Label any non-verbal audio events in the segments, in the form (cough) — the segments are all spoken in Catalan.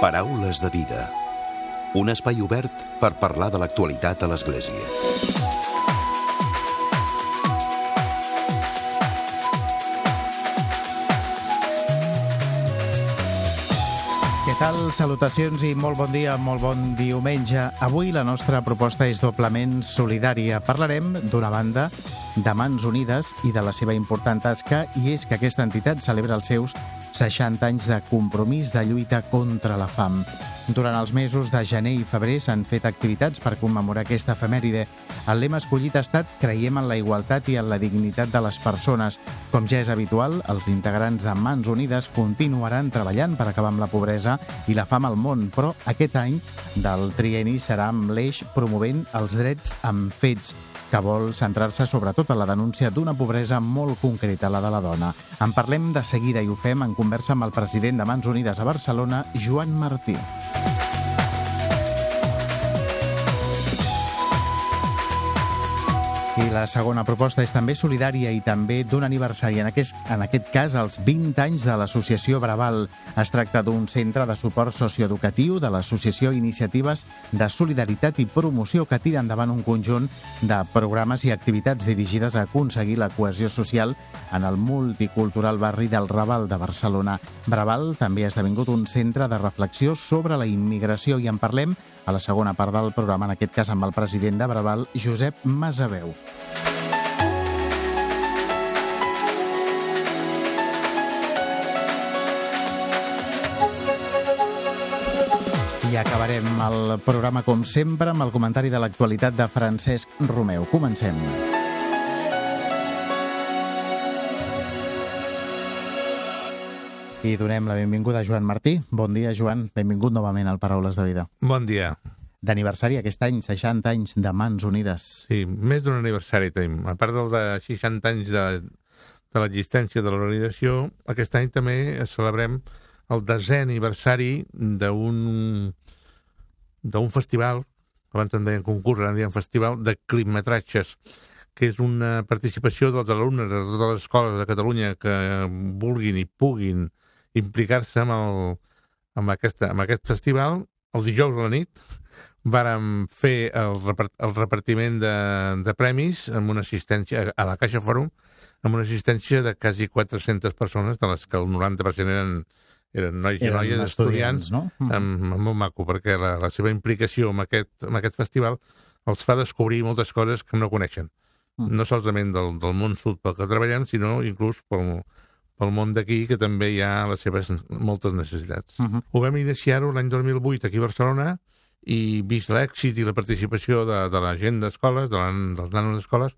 Paraules de vida. Un espai obert per parlar de l'actualitat a l'Església. Què tal? Salutacions i molt bon dia, molt bon diumenge. Avui la nostra proposta és doblement solidària. Parlarem, d'una banda, de Mans Unides i de la seva important tasca, i és que aquesta entitat celebra els seus 60 anys de compromís de lluita contra la fam. Durant els mesos de gener i febrer s'han fet activitats per commemorar aquesta efemèride. El lema escollit ha estat Creiem en la igualtat i en la dignitat de les persones. Com ja és habitual, els integrants de Mans Unides continuaran treballant per acabar amb la pobresa i la fam al món, però aquest any del trieni serà amb l'eix promovent els drets amb fets que vol centrar-se sobretot en la denúncia d'una pobresa molt concreta, la de la dona. En parlem de seguida i ho fem en conversa amb el president de Mans Unides a Barcelona, Joan Martí. I la segona proposta és també solidària i també d'un aniversari, en aquest, en aquest cas els 20 anys de l'Associació Braval. Es tracta d'un centre de suport socioeducatiu de l'Associació Iniciatives de Solidaritat i Promoció que tira endavant un conjunt de programes i activitats dirigides a aconseguir la cohesió social en el multicultural barri del Raval de Barcelona. Braval també ha esdevingut un centre de reflexió sobre la immigració i en parlem a la segona part del programa, en aquest cas amb el president de Braval, Josep Masaveu. I acabarem el programa, com sempre, amb el comentari de l'actualitat de Francesc Romeu. Comencem. I donem la benvinguda a Joan Martí. Bon dia, Joan. Benvingut novament al Paraules de Vida. Bon dia. D'aniversari aquest any, 60 anys de Mans Unides. Sí, més d'un aniversari tenim. A part del de 60 anys de, de l'existència de l'organització, aquest any també celebrem el desè aniversari d'un d'un festival, abans en deien concurs, ara en deien festival, de clipmetratges, que és una participació dels alumnes de totes les escoles de Catalunya que vulguin i puguin implicar-se amb, el, amb, aquesta, amb aquest festival. El dijous a la nit vàrem fer el, repart, el repartiment de, de premis amb una assistència a la Caixa Fòrum amb una assistència de quasi 400 persones, de les que el 90% eren, eren nois i Eren noies, estudiants, estudiants, no? Mhm. amb, amb molt maco, perquè la, la seva implicació amb aquest, amb aquest festival els fa descobrir moltes coses que no coneixen. Mm. No solament del, del món sud pel que treballem, sinó inclús pel, pel món d'aquí, que també hi ha les seves moltes necessitats. Uh -huh. Ho vam iniciar-ho l'any 2008 aquí a Barcelona i vist l'èxit i la participació de, de la gent d'escoles, de la, dels nanos d'escoles,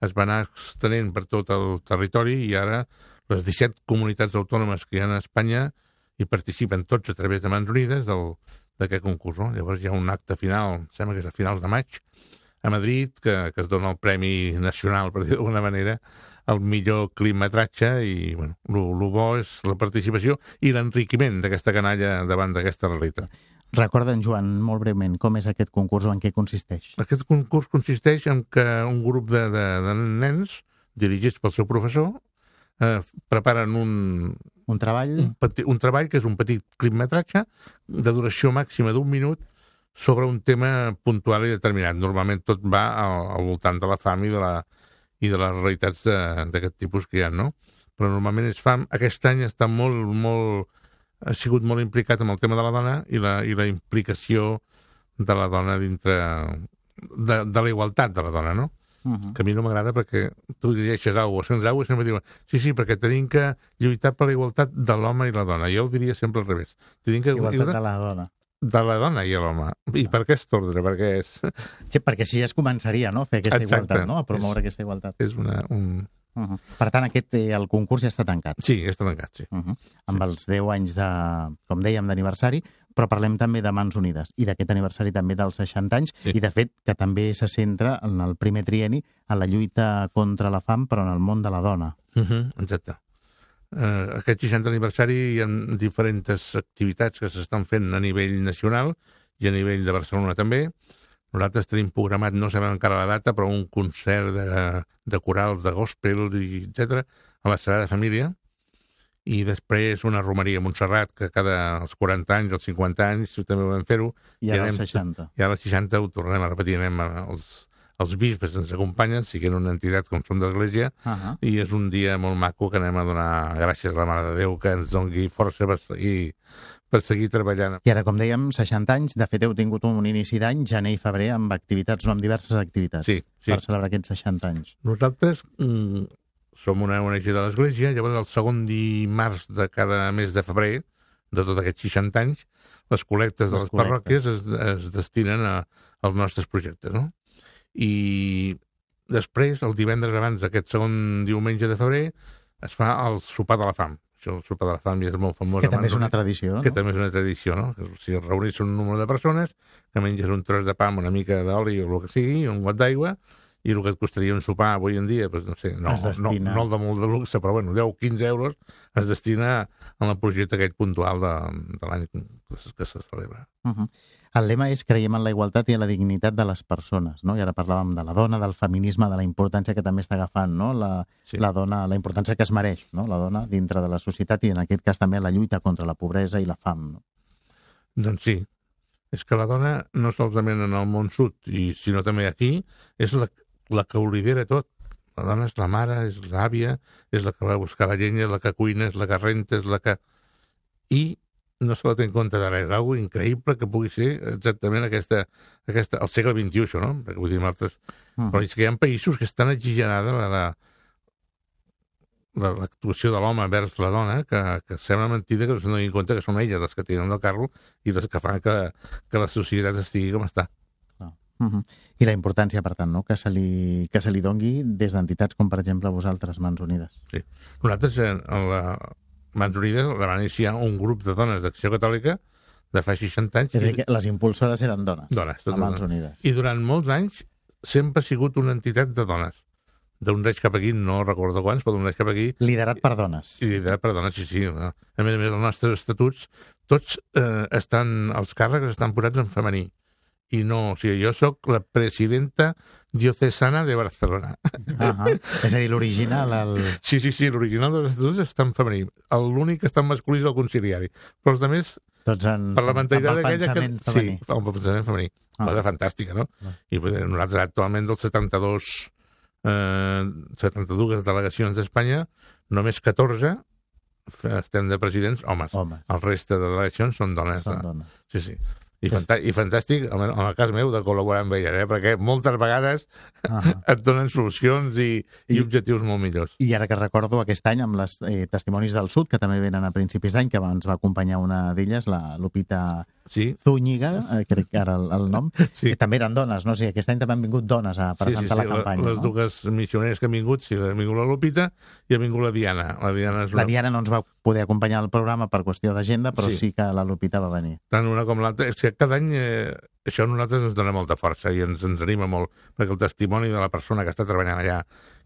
es va anar extenent per tot el territori i ara les 17 comunitats autònomes que hi ha a Espanya hi participen tots a través de Mans Unides del- d'aquest concurs. No? Llavors hi ha un acte final, em sembla que és a finals de maig, a Madrid, que, que es dona el Premi Nacional, per dir d'alguna manera, el millor climatratge i bueno, el bo és la participació i l'enriquiment d'aquesta canalla davant d'aquesta realitat. Recorda'm, Joan, molt breument, com és aquest concurs o en què consisteix? Aquest concurs consisteix en que un grup de, de, de nens, dirigits pel seu professor, eh, preparen un, Un treball? un, peti, un treball que és un petit clipmetratge de duració màxima d'un minut sobre un tema puntual i determinat. Normalment tot va al, al voltant de la fam i de, la, i de les realitats de- d'aquest tipus que hi ha, no? Però normalment és fam. Aquest any està molt, molt, ha sigut molt implicat amb el tema de la dona i la, i la implicació de la dona dintre de, de la igualtat de la dona, no? Uh -huh. que a mi no m'agrada perquè tu llegeixes alguna cosa, sents alguna cosa i sempre diuen sí, sí, perquè tenim que lluitar per la igualtat de l'home i la dona. Jo ho diria sempre al revés. Tenim que Igualtat de la dona. De la dona i l'home. I per aquest ordre? Perquè és, Sí, perquè així ja es començaria no? a fer aquesta Exacte. igualtat, no? a promoure És- aquesta igualtat. és una, un... Uh -huh. Per tant, aquest, eh, el concurs ja està tancat. Sí, està tancat, sí. Uh -huh. Amb els 10 anys de, com dèiem, d'aniversari, però parlem també de Mans Unides i d'aquest aniversari també dels 60 anys Sí. i, de fet, que també se centra en el primer trieni en la lluita contra la fam, però en el món de la dona. Uh -huh, exacte. Uh, aquest 60 aniversari hi ha diferents activitats que s'estan fent a nivell nacional i a nivell de Barcelona també. Nosaltres tenim programat, no sabem encara la data, però un concert de, de corals, de gospel, etc a la Sagrada Família. i després una romeria a Montserrat, que cada els 40 anys, els 50 anys, també vam fer-ho. I ara als anem- 60. I ara als 60 ho tornem a repetir, anem a- els, bisbes ens acompanyen, siguin una entitat com som d'Església, Uh -huh. i és un dia molt maco que anem a donar gràcies a la Mare de Déu que ens dongui força per seguir, per seguir treballant. I ara, com dèiem, 60 anys. De fet, heu tingut un inici d'any, gener i febrer, amb activitats, no amb diverses activitats, Sí, sí. per celebrar aquests 60 anys. Nosaltres mm, som una ONG de l'Església, llavors el segon dimarts de cada mes de febrer, de tots aquests 60 anys, les col·lectes de Les les, col·lectes. parròquies es, es destinen a, als nostres projectes, no? I després, el divendres abans d'aquest segon diumenge de febrer, es fa el sopar de la fam. Això, el sopar de la fam ja és molt famós. Que també és una tradició, que no? també és una tradició, no? Que, sigui, reunir-se un número de persones, que menges un tros de pa amb una mica d'oli o el que sigui, un got d'aigua, i el que et costaria un sopar avui en dia, doncs, no sé, no, no, no el de molt de luxe, però bueno, 10 o 15 euros es destina a la projecte aquest puntual de, de l'any que, que se celebra. Uh -huh. El lema és creiem en la igualtat i en la dignitat de les persones, no? I ara parlàvem de la dona, del feminisme, de la importància que també està agafant, no? La, Sí. la dona, la importància que es mereix, no? La dona dintre de la societat i en aquest cas també la lluita contra la pobresa i la fam, no? Doncs sí, és que la dona no solament en el món sud, i sinó també aquí, és la, la que ho lidera tot. La dona és la mare, és l'àvia, és la que va buscar la llenya, és la que cuina, és la que renta, és la que... I no se la té en compte d'ara. És algo increïble que pugui ser exactament aquesta, aquesta, el segle XXI, això, no? Perquè vull dir, en altres... Uh Però és que hi ha països que estan exigerada la, la, la, l'actuació de l'home vers la dona, que, que sembla mentida que no donin compte que són elles les que tenen el carro i les que fan que, que la societat estigui com està. Uh -huh. I la importància, per tant, no? que, se li, que se li dongui des d'entitats com, per exemple, vosaltres, Mans Unides. Nosaltres, en, en la Mans Unides, la van iniciar un grup de dones d'Acció Catòlica de fa 60 anys. És a dir, que les impulsores eren dones, Dones, a totes Mans dones. Unides. I durant molts anys sempre ha sigut una entitat de dones. D'un anys cap aquí, no recordo quants, però d'un anys cap aquí, Liderat per dones. i liderat per dones, sí, sí. no? A més a més, els nostres estatuts, tots eh, estan, els càrrecs estan posats en femení. I no, o sigui, jo sóc la presidenta diocesana de Barcelona. -huh. És a dir, l'original, el... Sí, sí, sí, l'original dels estatuts està en femení. L'únic que està en masculí és el conciliari. Però els altres, tots en, per la mentalitat amb el aquella que... femení. Sí, amb el pensament femení. Ah. Cosa fantàstica, no? Ah. I nosaltres actualment dels 72 eh, 72 delegacions d'Espanya, només 14 f- estem de presidents homes. Homes, El reste de delegacions són dones. són eh? dones. Sí, sí. I, fantà I fantàstic, en el cas meu, de col·laborar amb elles, eh? perquè moltes vegades Uh (laughs) -huh. et donen solucions i, i, I- objectius molt millors. I ara que recordo aquest any amb les eh, testimonis del sud, que també venen a principis d'any, que ens va acompanyar una d'elles, la Lupita Sí, Zúñiga, eh, crec que ara el, el nom, (laughs) sí. que també eren dones, no? O sigui, aquest any també han vingut dones a presentar la campanya, les no? dues missioneres que han vingut, sí, ha vingut la Lupita i ha vingut la Diana. La Diana és La una, Diana no ens va poder acompanyar al programa per qüestió d'agenda, però Sí. sí. que la Lupita va venir. tant una com l'altra. És que cada any eh, això a nosaltres ens dona molta força i ens, ens anima molt, perquè el testimoni de la persona que està treballant allà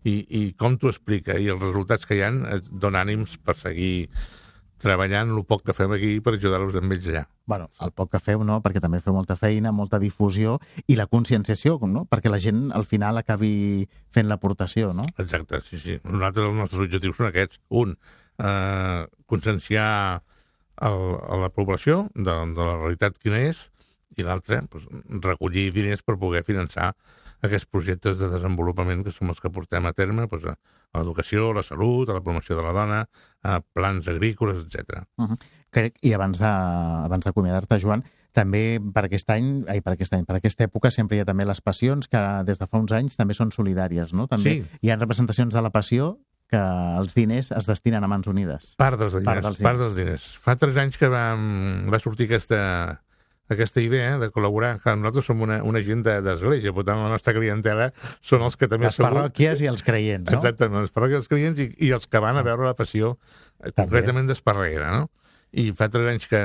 i, i com t'ho explica i els resultats que hi han et dona ànims per seguir treballant el poc que fem aquí per ajudar-los amb ells allà. bueno, el poc que feu, no? perquè també feu molta feina, molta difusió i la conscienciació, no? perquè la gent al final acabi fent l'aportació, no? Exacte, sí, sí. Nosaltres els nostres objectius són aquests. Un, eh, conscienciar el, a la població de, de la realitat quina és i l'altre, doncs, recollir diners per poder finançar aquests projectes de desenvolupament que som els que portem a terme doncs, a, a l'educació, a la salut, a la promoció de la dona, a plans agrícoles, etc. Crec, i abans de, abans d'acomiadar-te, Joan, també per aquest any, ai, per aquest any, per aquesta època sempre hi ha també les passions que des de fa uns anys també són solidàries, no? També Sí. hi ha representacions de la passió que els diners es destinen a mans unides. Part dels diners. Part dels Part diners. dels diners. Fa tres anys que vam, va sortir aquesta, aquesta idea de col·laborar. Clar, nosaltres som una, una gent de- d'església, per tant, la nostra clientela són els que també Les segur- parròquies i els creients, no? Exactament, les parròquies dels clients i, i els que van a veure la passió eh, També. concretament d'Esparreguera, no? I fa tres anys que...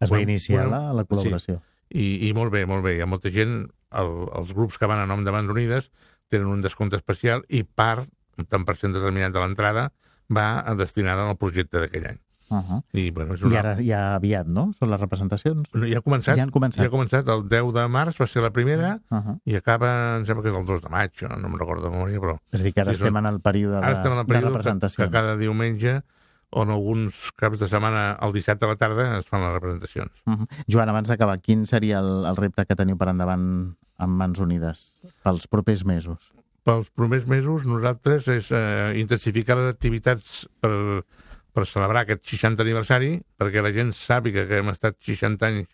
Es va iniciar bueno, la, la col·laboració. I, I molt bé, molt bé. Hi ha molta gent, el, els grups que van a nom de Mans Unides tenen un descompte especial i part, un tant per cent determinat de l'entrada, va destinada al projecte d'aquell any. Uh -huh. I, bueno, és I una... ara ja aviat, no? Són les representacions? No, ja ha començat. Ja han començat. Ja ha començat. El 10 de març va ser la primera Uh -huh. i acaba, em sembla que és el 2 de maig, no, no me'n recordo de memòria, però És a dir, que ara és estem en el període de, ara estem en el de període que, representacions. que cada diumenge on alguns caps de setmana el dissabte a la tarda es fan les representacions. Uh -huh. Joan, abans d'acabar, quin seria el, el repte que teniu per endavant amb Mans Unides pels propers mesos? Pels propers mesos nosaltres és eh, intensificar les activitats per, per celebrar aquest 60 aniversari, perquè la gent sàpiga que hem estat 60 anys,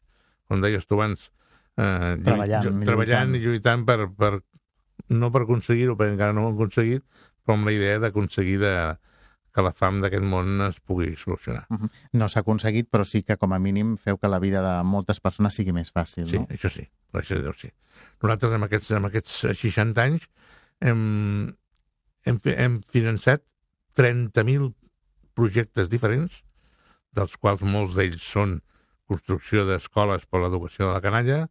com deies tu abans, eh, treballant, lluitant. treballant i lluitant per, per no per aconseguir-ho, perquè encara no ho hem aconseguit, però amb la idea d'aconseguir de, que la fam d'aquest món es pugui solucionar. Uh -huh. No s'ha aconseguit, però sí que com a mínim feu que la vida de moltes persones sigui més fàcil, sí, no? Sí, això sí, gràcies a Déu, sí. Nosaltres amb aquests, amb aquests 60 anys hem, hem, hem finançat 30.000 projectes diferents, dels quals molts d'ells són construcció d'escoles per l'educació de la canalla,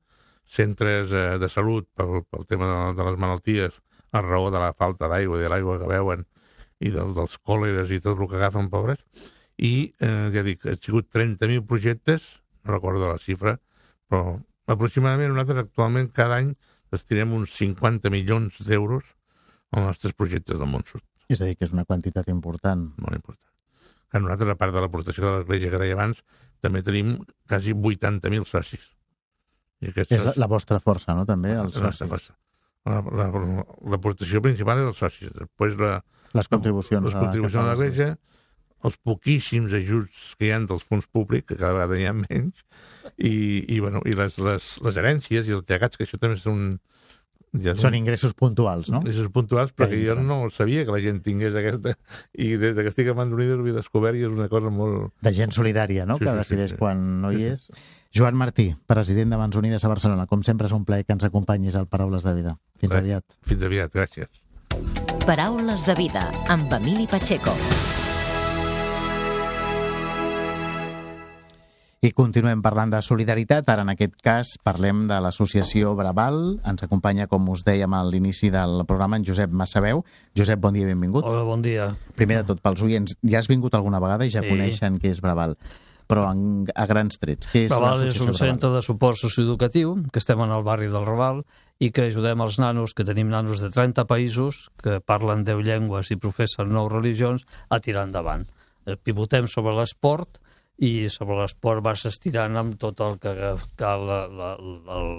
centres eh, de salut pel, pel tema de, de les malalties a raó de la falta d'aigua i de l'aigua que veuen i del, dels còleres i tot el que agafen, pobres, i, eh, ja dic, ha sigut 30.000 projectes, no recordo la xifra, però aproximadament nosaltres actualment cada any destinem uns 50 milions d'euros als nostres projectes del món sud. És a dir, que és una quantitat important. Molt important. Que nosaltres, a part de l'aportació de l'Església que deia abans, també tenim quasi 80.000 socis. I és la, la vostra força, no?, també, els socis. Força. L'aportació la, la, principal és els socis. Després la, les contribucions, les contribucions a l'Església, els poquíssims ajuts que hi ha dels fons públics, que cada vegada hi ha menys, i, i, bueno, i les, les, les herències i els llegats, que això també són... Ja són, són ingressos puntuals, no? Ingressos puntuals, perquè jo no sabia que la gent tingués aquesta... I des que estic a Mans Unides ho he descobert i és una cosa molt... De gent solidària, no? Sí, que sí, decideix sí, sí. quan no hi és. Joan Martí, president de Mans Unides a Barcelona. Com sempre és un plaer que ens acompanyis al Paraules de Vida. Fins Res. aviat. Fins aviat, gràcies. Paraules de vida amb Emili Pacheco. I continuem parlant de solidaritat. Ara, en aquest cas, parlem de l'associació Braval. Ens acompanya, com us dèiem a l'inici del programa, en Josep Massaveu. Josep, bon dia i benvingut. Hola, bon dia. Primer de tot, pels oients, ja has vingut alguna vegada i ja sí. coneixen què és Braval però en, a grans trets. Què és Raval és un centre de suport socioeducatiu, que estem en el barri del Raval, i que ajudem els nanos, que tenim nanos de 30 països, que parlen 10 llengües i professen 9 religions, a tirar endavant. Eh, pivotem sobre l'esport, i sobre l'esport vas estirant amb tot el que cal la, la, la, el,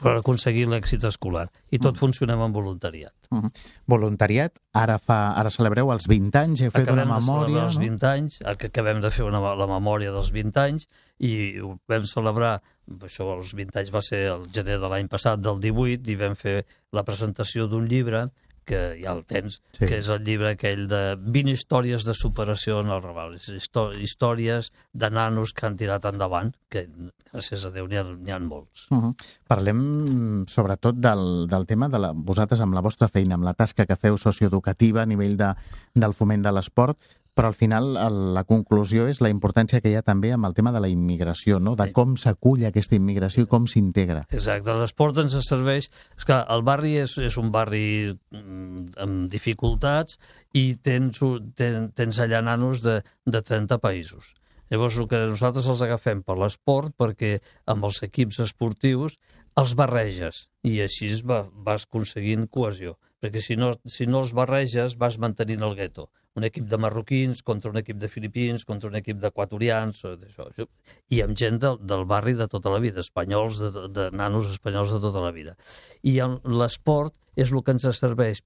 per aconseguir l'èxit escolar. I tot mm. funcionem amb voluntariat. Mm -hmm. Voluntariat, ara fa ara celebreu els 20 anys, heu fet acabem una memòria... Acabem els 20 anys, acabem de fer una, la memòria dels 20 anys i ho vam celebrar, això els 20 anys va ser el gener de l'any passat, del 18, i vam fer la presentació d'un llibre que ja el tens, sí. que és el llibre aquell de 20 històries de superació en el Raval. Històries de nanos que han tirat endavant, que gràcies a Déu n'hi ha, ha molts. Uh -huh. Parlem sobretot del, del tema de la, vosaltres amb la vostra feina, amb la tasca que feu socioeducativa a nivell de, del foment de l'esport, però al final la conclusió és la importància que hi ha també amb el tema de la immigració, no? de com s'acull aquesta immigració i com s'integra. Exacte, l'esport ens serveix... És que el barri és, és un barri mm, amb dificultats i tens, ten, tens allà nanos de, de 30 països. Llavors, el que nosaltres els agafem per l'esport, perquè amb els equips esportius els barreges i així va, vas aconseguint cohesió. Perquè si no, si no els barreges vas mantenint el gueto un equip de marroquins contra un equip de filipins, contra un equip d'equatorians, això, i amb gent del, del barri de tota la vida, espanyols, de, de nanos espanyols de tota la vida. I l'esport és el que ens serveix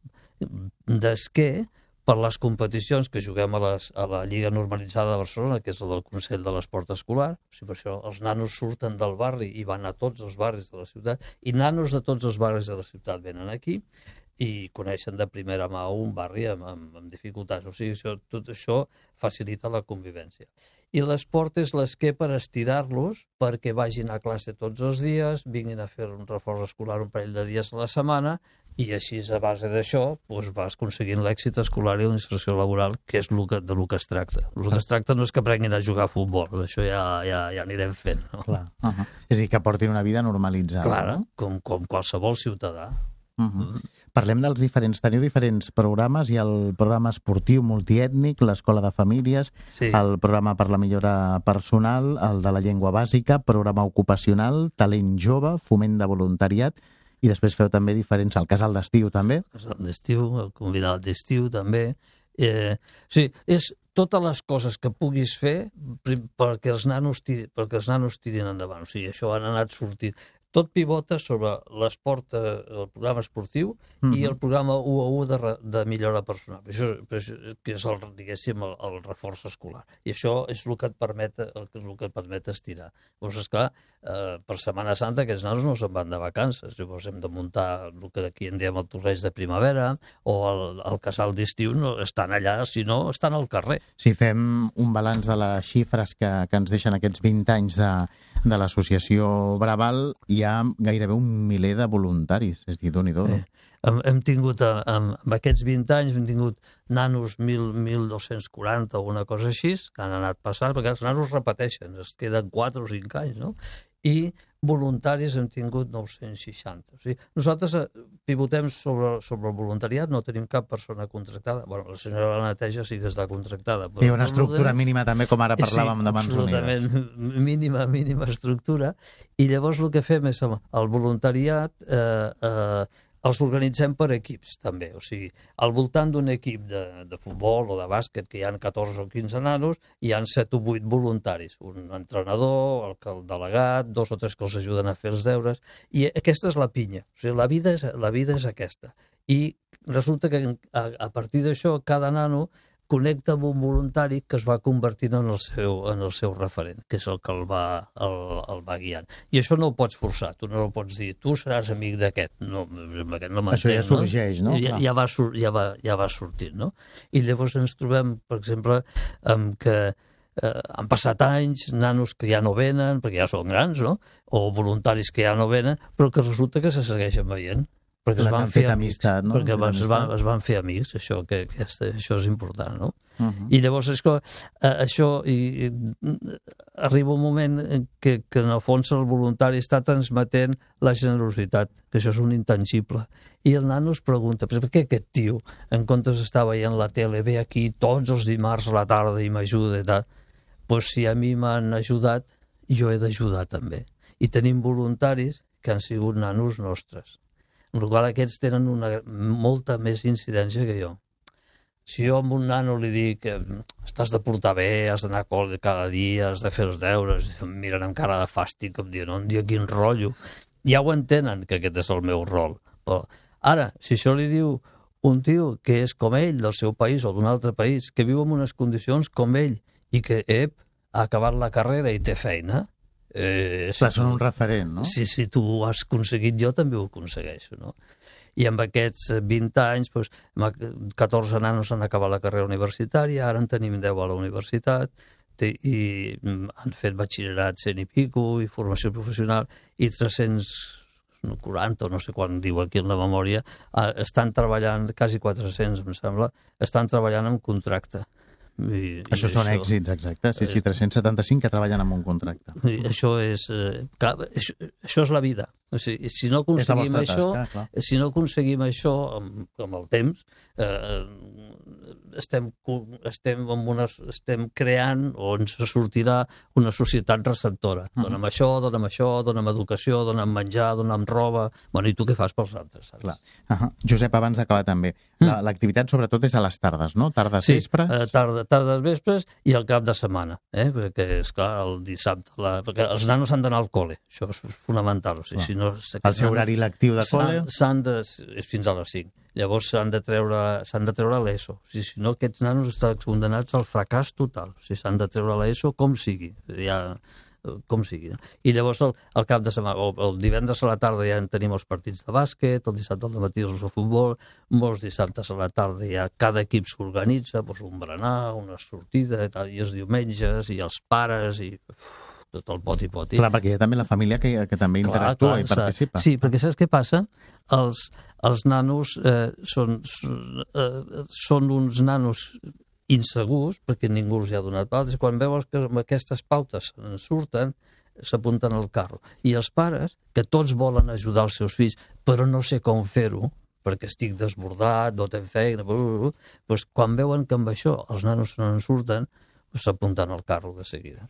d'esquer per les competicions que juguem a, les, a la Lliga Normalitzada de Barcelona, que és la del Consell de l'Esport Escolar. O sigui, per això els nanos surten del barri i van a tots els barris de la ciutat, i nanos de tots els barris de la ciutat venen aquí, i coneixen de primera mà un barri amb, amb, amb dificultats. O sigui, això, tot això facilita la convivència. I l'esport és l'esquer per estirar-los perquè vagin a classe tots els dies, vinguin a fer un reforç escolar un parell de dies a la setmana i així, a base d'això, doncs vas aconseguint l'èxit escolar i l'inserció laboral, que és el que, de lo que es tracta. El que es tracta no és que aprenguin a jugar a futbol, això ja, ja, ja anirem fent. No? Clar. Uh -huh. És a dir, que portin una vida normalitzada. Clar, no? com, com qualsevol ciutadà. Uh -huh. uh -huh. Parlem dels diferents... Teniu diferents programes. Ha el programa esportiu multiètnic, l'Escola de Famílies, sí. el programa per la millora personal, el de la llengua bàsica, programa ocupacional, talent jove, foment de voluntariat, i després feu també diferents... El casal d'estiu, també? El casal d'estiu, el convidat d'estiu, també. Eh, sí, és totes les coses que puguis fer perquè els nanos, tiri, perquè els nanos tirin endavant. O sigui, això han anat sortint. Tot pivota sobre l'esport, eh, el programa esportiu Mhm. i el programa 1 a 1 de, de millora personal. Això, això, que és el, diguéssim, el, el reforç escolar. I això és el que et permet, el, que- el que et permet estirar. Llavors, esclar, eh, per Setmana Santa aquests nanos no se'n van de vacances. Llavors hem de muntar el que aquí en diem el torreig de primavera o el, el casal d'estiu, no, estan allà, si no, estan al carrer. Si fem un balanç de les xifres que, que ens deixen aquests 20 anys de, de l'associació Braval, hi ha gairebé un miler de voluntaris. És a dir, déu nhi Eh, hem, hem tingut, eh, amb, aquests 20 anys, hem tingut nanos 1.000, 1.240 o una cosa així, que han anat passant, perquè els nanos repeteixen, es queden 4 o 5 anys, no? I voluntaris hem tingut 960. O sigui, nosaltres eh, pivotem sobre, sobre el voluntariat, no tenim cap persona contractada. Bueno, la senyora de la neteja sí que està contractada. però ha una estructura l'ordre- mínima també, com ara parlàvem sí, de Mans absolutament Unides. mínima, mínima estructura. I llavors el que fem és el voluntariat eh, eh, els organitzem per equips, també. O sigui, al voltant d'un equip de, de futbol o de bàsquet, que hi han 14 o 15 nanos, hi han 7 o 8 voluntaris. Un entrenador, el, el delegat, dos o tres que els ajuden a fer els deures. I aquesta és la pinya. O sigui, la vida és, la vida és aquesta. I resulta que a, a partir d'això cada nano connecta amb un voluntari que es va convertint en el seu, en el seu referent, que és el que el va, el, el va guiant. I això no ho pots forçar, tu no ho pots dir, tu seràs amic d'aquest. No, aquest no Això ja sorgeix, no? Ja, Clar. ja, va, ja, va, ja va sortint, no? I llavors ens trobem, per exemple, amb que eh, han passat anys, nanos que ja no venen, perquè ja són grans, no? O voluntaris que ja no venen, però que resulta que se segueixen veient perquè es van fer fet amics, amistat, no? perquè es van, amistat. es van fer amics, això, que, que això és important, no? Uh -huh. I llavors és que eh, això i, i, arriba un moment en que, que en el fons el voluntari està transmetent la generositat, que això és un intangible. I el nano es pregunta, per què aquest tio, en comptes d'estar veient la tele, ve aquí tots els dimarts a la tarda i m'ajuda i tal? Pues si a mi m'han ajudat, jo he d'ajudar també. I tenim voluntaris que han sigut nanos nostres. En la qual aquests tenen una, molta més incidència que jo. Si jo a un nano li dic que estàs de portar bé, has d'anar a col·le cada dia, has de fer els deures, em miren amb cara de fàstic, com dient, on dia quin rotllo. Ja ho entenen, que aquest és el meu rol. Però ara, si això li diu un tio que és com ell, del seu país o d'un altre país, que viu en unes condicions com ell i que, ep, ha acabat la carrera i té feina, eh, Clar, són un referent, no? si, si tu ho has aconseguit, jo també ho aconsegueixo, no? I amb aquests eh, 20 anys, doncs, amb 14 nanos han acabat la carrera universitària, ara en tenim 10 a la universitat, té, i mm, han fet batxillerat 100 i pico, i formació professional, i 340, o no sé quan diu aquí en la memòria, eh, estan treballant, quasi 400, em sembla, estan treballant amb contracte. I, Això i són èxits, exacte. Sí, sí, 375 que treballen amb un contracte. i això és, eh, clar, això, això és la vida. O sigui, si no aconseguim això, tasca, clar. si no aconseguim això amb, amb el temps, eh, estem, estem, amb una, estem creant o ens sortirà una societat receptora. Dóna'm això, dóna'm això, dóna'm educació, dóna'm menjar, dóna'm roba... Bueno, i tu què fas pels altres, saps? Clar. Uh -huh. Josep, abans d'acabar també, la- l'activitat sobretot és a les tardes, no? Tardes, Sí, vespres? eh, tarda, tardes, vespres i el cap de setmana, eh? perquè, és clar, el dissabte... La... Perquè els nanos han d'anar al col·le, això és fonamental. O sigui, Clar. si no, El seu horari lectiu de col·le? S'han de... és fins a les 5. Llavors s'han de treure, s'han de treure l'ESO. O sigui, si no, aquests nanos estan condenats al fracàs total. O sigui, s'han de treure l'ESO com sigui. Ja, com sigui. No? I llavors el, el cap de setmana, o el divendres a la tarda ja en tenim els partits de bàsquet, el dissabte al matí els de futbol, molts dissabtes a la tarda ja cada equip s'organitza, doncs un berenar, una sortida, i, tal, i els diumenges, i els pares, i uf, tot el poti-poti. Clar, perquè hi ha també la família que, que també interactua i s'ha- participa. Sí, perquè saps què passa? Els, els nanos eh, són, eh, són uns nanos insegurs, perquè ningú els ha donat pautes, quan veuen que amb aquestes pautes en surten, s'apunten al carro. I els pares, que tots volen ajudar els seus fills, però no sé com fer-ho, perquè estic desbordat, no tenc feina, doncs quan veuen que amb això els nanos no en surten, doncs s'apunten al carro de seguida.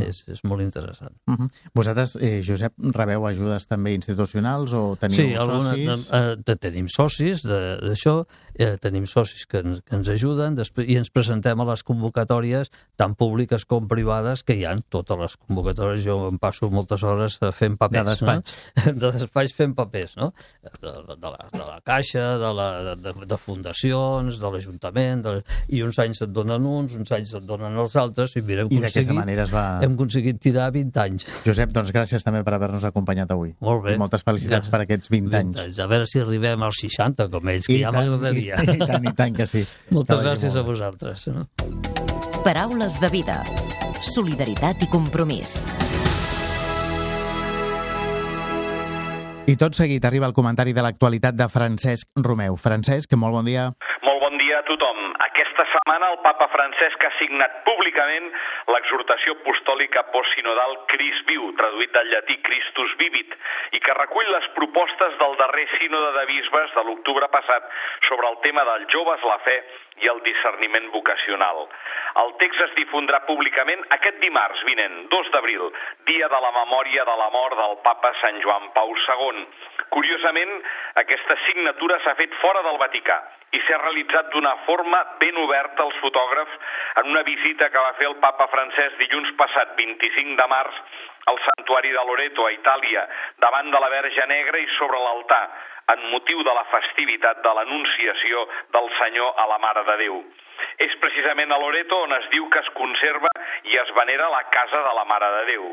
És, és molt interessant. Uh -huh. Vosaltres, eh, Josep, rebeu ajudes també institucionals o teniu sí, alguna, socis? Eh, tenim socis d'això, eh, tenim socis que ens, que ens ajuden després, i ens presentem a les convocatòries, tant públiques com privades, que hi han totes les convocatòries. Jo em passo moltes hores fent papers. De despatx. No? (laughs) De despatx fent papers, no? De, de, la, de la Caixa, de, la, de, de fundacions, de l'Ajuntament, de, i uns anys et donen uns, uns anys et donen els altres, i mira, hem I d'aquesta manera es va... hem aconseguit tirar 20 anys. Josep, doncs gràcies també per haver-nos acompanyat avui. Molt bé. I moltes felicitats Ja. per aquests 20, 20 anys. anys. A veure si arribem als 60, com ells, que I ja m'agradaria. I, I tant, i tant que sí. (laughs) Moltes gràcies a molt bé. vosaltres. No? Paraules de vida. Solidaritat i compromís. I tot seguit arriba el comentari de l'actualitat de Francesc Romeu. Francesc, molt bon dia. A tothom. Aquesta setmana el papa Francesc ha signat públicament l'exhortació apostòlica postsinodal Cris Viu, traduït del llatí Christus Vivit, i que recull les propostes del darrer sínode de bisbes de l'octubre passat sobre el tema dels joves, la fe i el discerniment vocacional. El text es difondrà públicament aquest dimarts vinent, 2 d'abril, dia de la memòria de la mort del papa Sant Joan Pau II. Curiosament, aquesta signatura s'ha fet fora del Vaticà i s'ha realitzat d'una forma ben oberta als fotògrafs en una visita que va fer el papa francès dilluns passat, 25 de març, al santuari de Loreto, a Itàlia, davant de la Verge Negra i sobre l'altar, en motiu de la festivitat de l'anunciació del Senyor a la Mare de Déu. És precisament a Loreto on es diu que es conserva i es venera la casa de la Mare de Déu.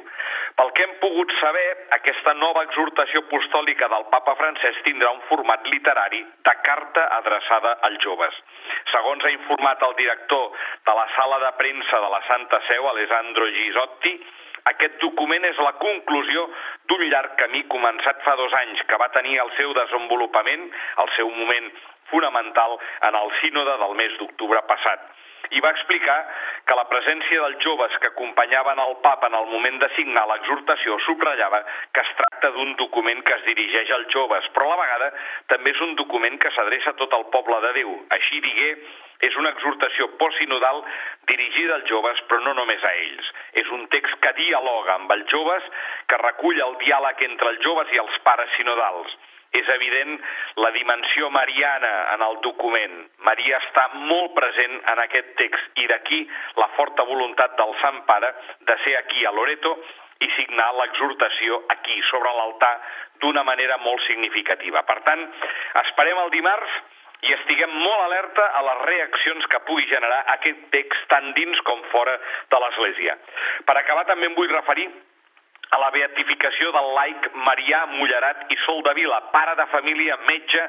Pel que hem pogut saber, aquesta nova exhortació apostòlica del papa francès tindrà un format literari de carta adreçada als joves. Segons ha informat el director de la sala de premsa de la Santa Seu, Alessandro Gisotti, aquest document és la conclusió d'un llarg camí començat fa dos anys que va tenir el seu desenvolupament, el seu moment fonamental en el sínode del mes d'octubre passat. I va explicar que la presència dels joves que acompanyaven el papa en el moment de signar l'exhortació subratllava que es tracta d'un document que es dirigeix als joves, però a la vegada també és un document que s'adreça a tot el poble de Déu. Així digué, és una exhortació postsinodal dirigida als joves, però no només a ells. És un text que dialoga amb els joves, que recull el diàleg entre els joves i els pares sinodals. És evident la dimensió mariana en el document. Maria està molt present en aquest text i d'aquí la forta voluntat del Sant Pare de ser aquí a Loreto i signar l'exhortació aquí, sobre l'altar, d'una manera molt significativa. Per tant, esperem el dimarts i estiguem molt alerta a les reaccions que pugui generar aquest text tant dins com fora de l'Església. Per acabar, també em vull referir a la beatificació del laic Marià Mullerat i Sol de Vila, pare de família, metge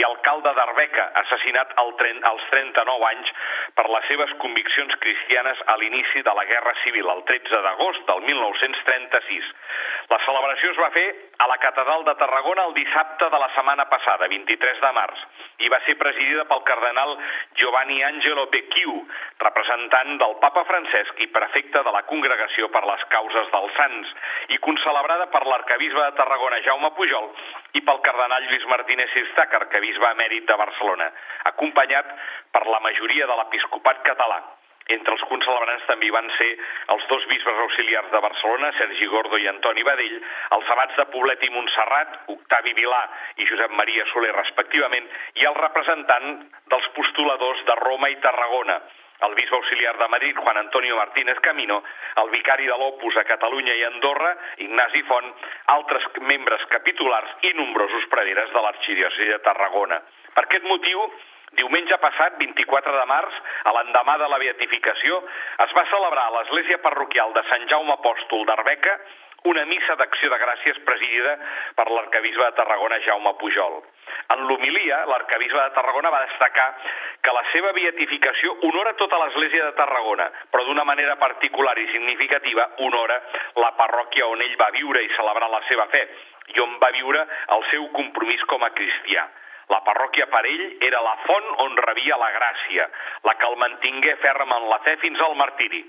i alcalde d'Arbeca, assassinat al tren, als 39 anys per les seves conviccions cristianes a l'inici de la Guerra Civil, el 13 d'agost del 1936. La celebració es va fer a la Catedral de Tarragona el dissabte de la setmana passada, 23 de març, i va ser presidida pel cardenal Giovanni Angelo Becchiu, representant del papa Francesc i prefecte de la Congregació per les Causes dels Sants, i concelebrada per l'arcabisbe de Tarragona, Jaume Pujol, i pel cardenal Lluís Martínez Sistac, arcabisbe emèrit de Barcelona, acompanyat per la majoria de l'episcopat català. Entre els concelebrants també van ser els dos bisbes auxiliars de Barcelona, Sergi Gordo i Antoni Badell, els abats de Poblet i Montserrat, Octavi Vilà i Josep Maria Soler, respectivament, i el representant dels postuladors de Roma i Tarragona, el bisbe auxiliar de Madrid, Juan Antonio Martínez Camino, el vicari de l'Opus a Catalunya i Andorra, Ignasi Font, altres membres capitulars i nombrosos preveres de l'arxidiòcesi de Tarragona. Per aquest motiu, Diumenge passat, 24 de març, a l'endemà de la beatificació, es va celebrar a l'església parroquial de Sant Jaume Apòstol d'Arbeca una missa d'acció de gràcies presidida per l'arcabisbe de Tarragona, Jaume Pujol. En l'homilia, l'arcabisbe de Tarragona va destacar que la seva beatificació honora tota l'església de Tarragona, però d'una manera particular i significativa honora la parròquia on ell va viure i celebrar la seva fe, i on va viure el seu compromís com a cristià. La parròquia per ell era la font on rebia la gràcia, la que el mantingué ferm en la fe fins al martiri.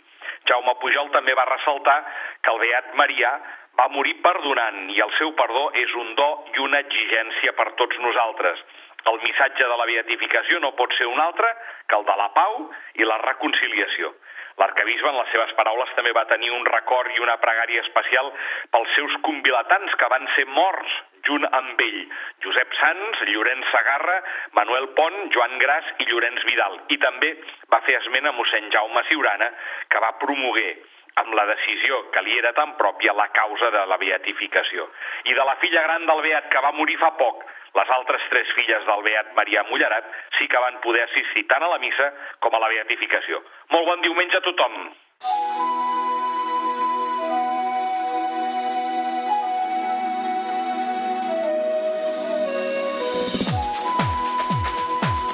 Jaume Pujol també va ressaltar que el Beat Marià va morir perdonant i el seu perdó és un do i una exigència per tots nosaltres. El missatge de la beatificació no pot ser un altre que el de la pau i la reconciliació. L'arcabisbe, en les seves paraules, també va tenir un record i una pregària especial pels seus convilatants que van ser morts junt amb ell. Josep Sans, Llorenç Sagarra, Manuel Pont, Joan Gras i Llorenç Vidal. I també va fer esment a mossèn Jaume Siurana, que va promoguer amb la decisió que li era tan pròpia la causa de la beatificació. I de la filla gran del Beat, que va morir fa poc, les altres tres filles del Beat Marià Mullerat sí que van poder assistir tant a la missa com a la beatificació. Molt bon diumenge a tothom!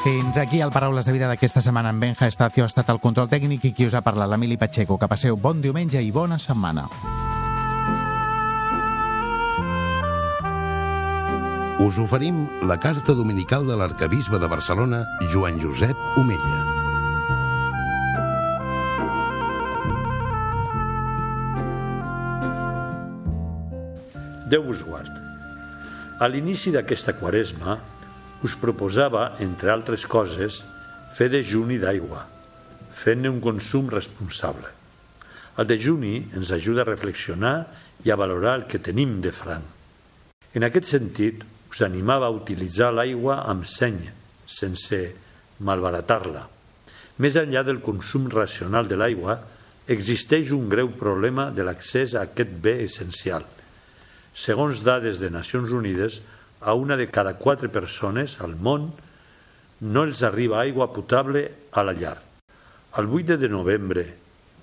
Fins aquí el Paraules de Vida d'aquesta setmana. En Benja Estacio ha estat el control tècnic i qui us ha parlat, l'Emili Pacheco. Que passeu bon diumenge i bona setmana. Us oferim la carta dominical de l'arcabisbe de Barcelona, Joan Josep Omella. Déu vos guard. A l'inici d'aquesta quaresma us proposava, entre altres coses, fer dejuni d'aigua, fent-ne un consum responsable. El dejuni ens ajuda a reflexionar i a valorar el que tenim de franc. En aquest sentit, us animava a utilitzar l'aigua amb seny, sense malbaratar-la. Més enllà del consum racional de l'aigua, existeix un greu problema de l'accés a aquest bé essencial. Segons dades de Nacions Unides, a una de cada quatre persones al món no els arriba aigua potable a la llar. El 8 de novembre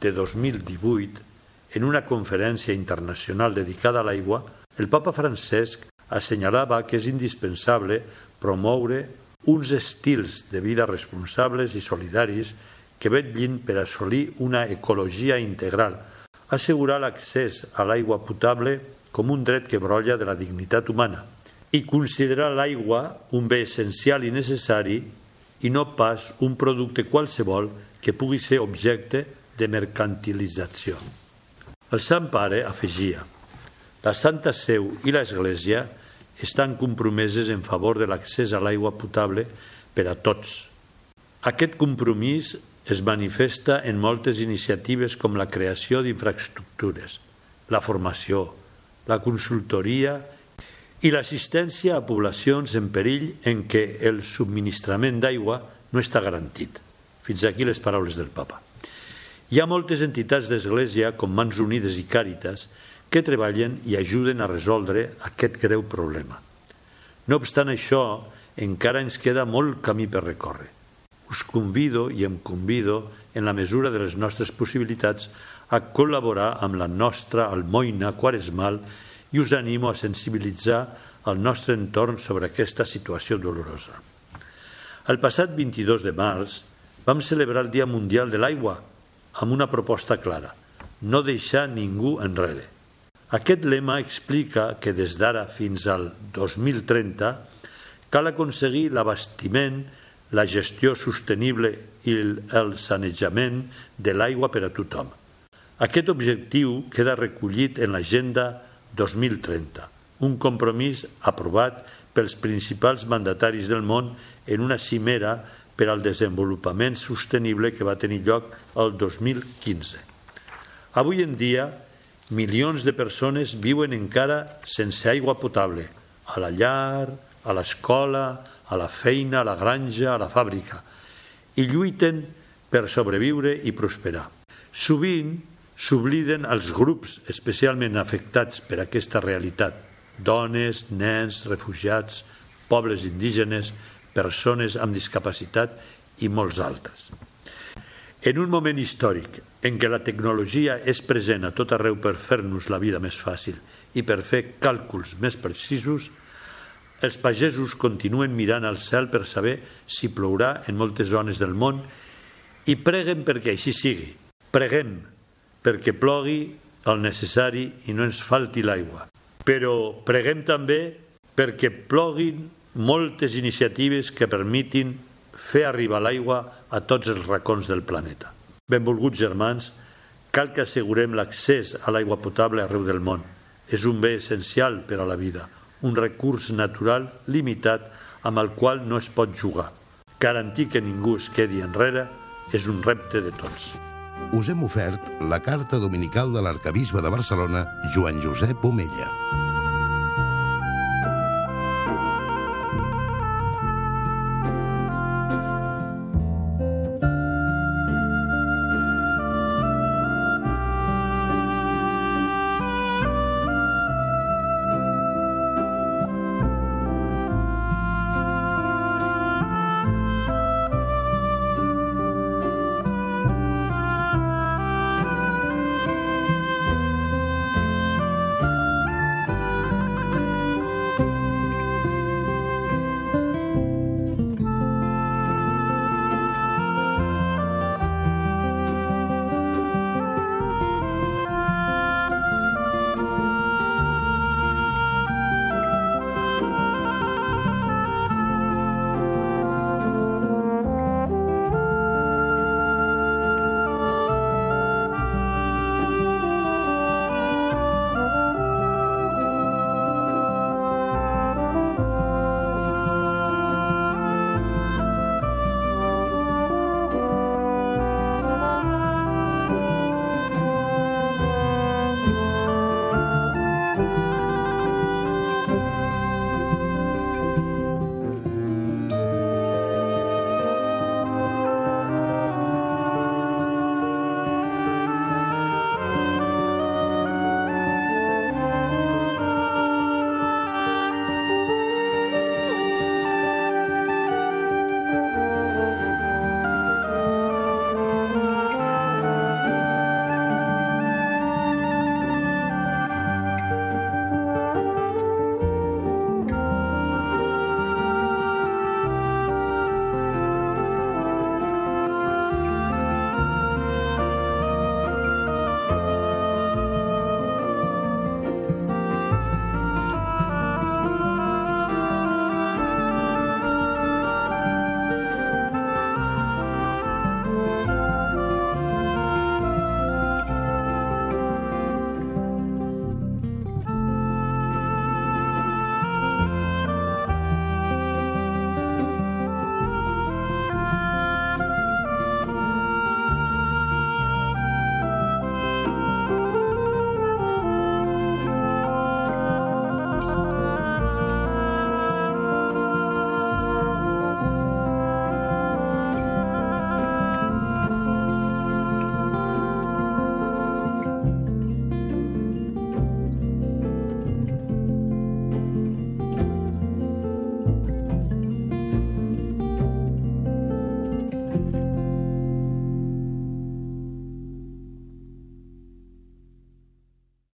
de 2018, en una conferència internacional dedicada a l'aigua, el papa Francesc assenyalava que és indispensable promoure uns estils de vida responsables i solidaris que vetllin per assolir una ecologia integral, assegurar l'accés a l'aigua potable com un dret que brolla de la dignitat humana i considerar l'aigua un bé essencial i necessari i no pas un producte qualsevol que pugui ser objecte de mercantilització. El Sant Pare afegia la Santa Seu i l'Església estan compromeses en favor de l'accés a l'aigua potable per a tots. Aquest compromís es manifesta en moltes iniciatives com la creació d'infraestructures, la formació, la consultoria i l'assistència a poblacions en perill en què el subministrament d'aigua no està garantit. Fins aquí les paraules del papa. Hi ha moltes entitats d'Església, com Mans Unides i Càritas, que treballen i ajuden a resoldre aquest greu problema. No obstant això, encara ens queda molt camí per recórrer. Us convido i em convido, en la mesura de les nostres possibilitats, a col·laborar amb la nostra almoina quaresmal i us animo a sensibilitzar el nostre entorn sobre aquesta situació dolorosa. El passat 22 de març vam celebrar el Dia Mundial de l'Aigua amb una proposta clara, no deixar ningú enrere. Aquest lema explica que des d'ara fins al 2030 cal aconseguir l'abastiment, la gestió sostenible i el sanejament de l'aigua per a tothom. Aquest objectiu queda recollit en l'Agenda 2030, un compromís aprovat pels principals mandataris del món en una cimera per al desenvolupament sostenible que va tenir lloc el 2015. Avui en dia, milions de persones viuen encara sense aigua potable, a la llar, a l'escola, a la feina, a la granja, a la fàbrica, i lluiten per sobreviure i prosperar. Sovint s'obliden els grups especialment afectats per aquesta realitat, dones, nens, refugiats, pobles indígenes, persones amb discapacitat i molts altres. En un moment històric en què la tecnologia és present a tot arreu per fer-nos la vida més fàcil i per fer càlculs més precisos, els pagesos continuen mirant al cel per saber si plourà en moltes zones del món i preguen perquè així sigui. Preguem perquè plogui el necessari i no ens falti l'aigua. Però preguem també perquè ploguin moltes iniciatives que permitin fer arribar l'aigua a tots els racons del planeta. Benvolguts germans, cal que assegurem l'accés a l'aigua potable arreu del món. És un bé essencial per a la vida, un recurs natural limitat amb el qual no es pot jugar. Garantir que ningú es quedi enrere és un repte de tots. us hem ofert la carta dominical de l'arcabisbe de Barcelona, Joan Josep Omella.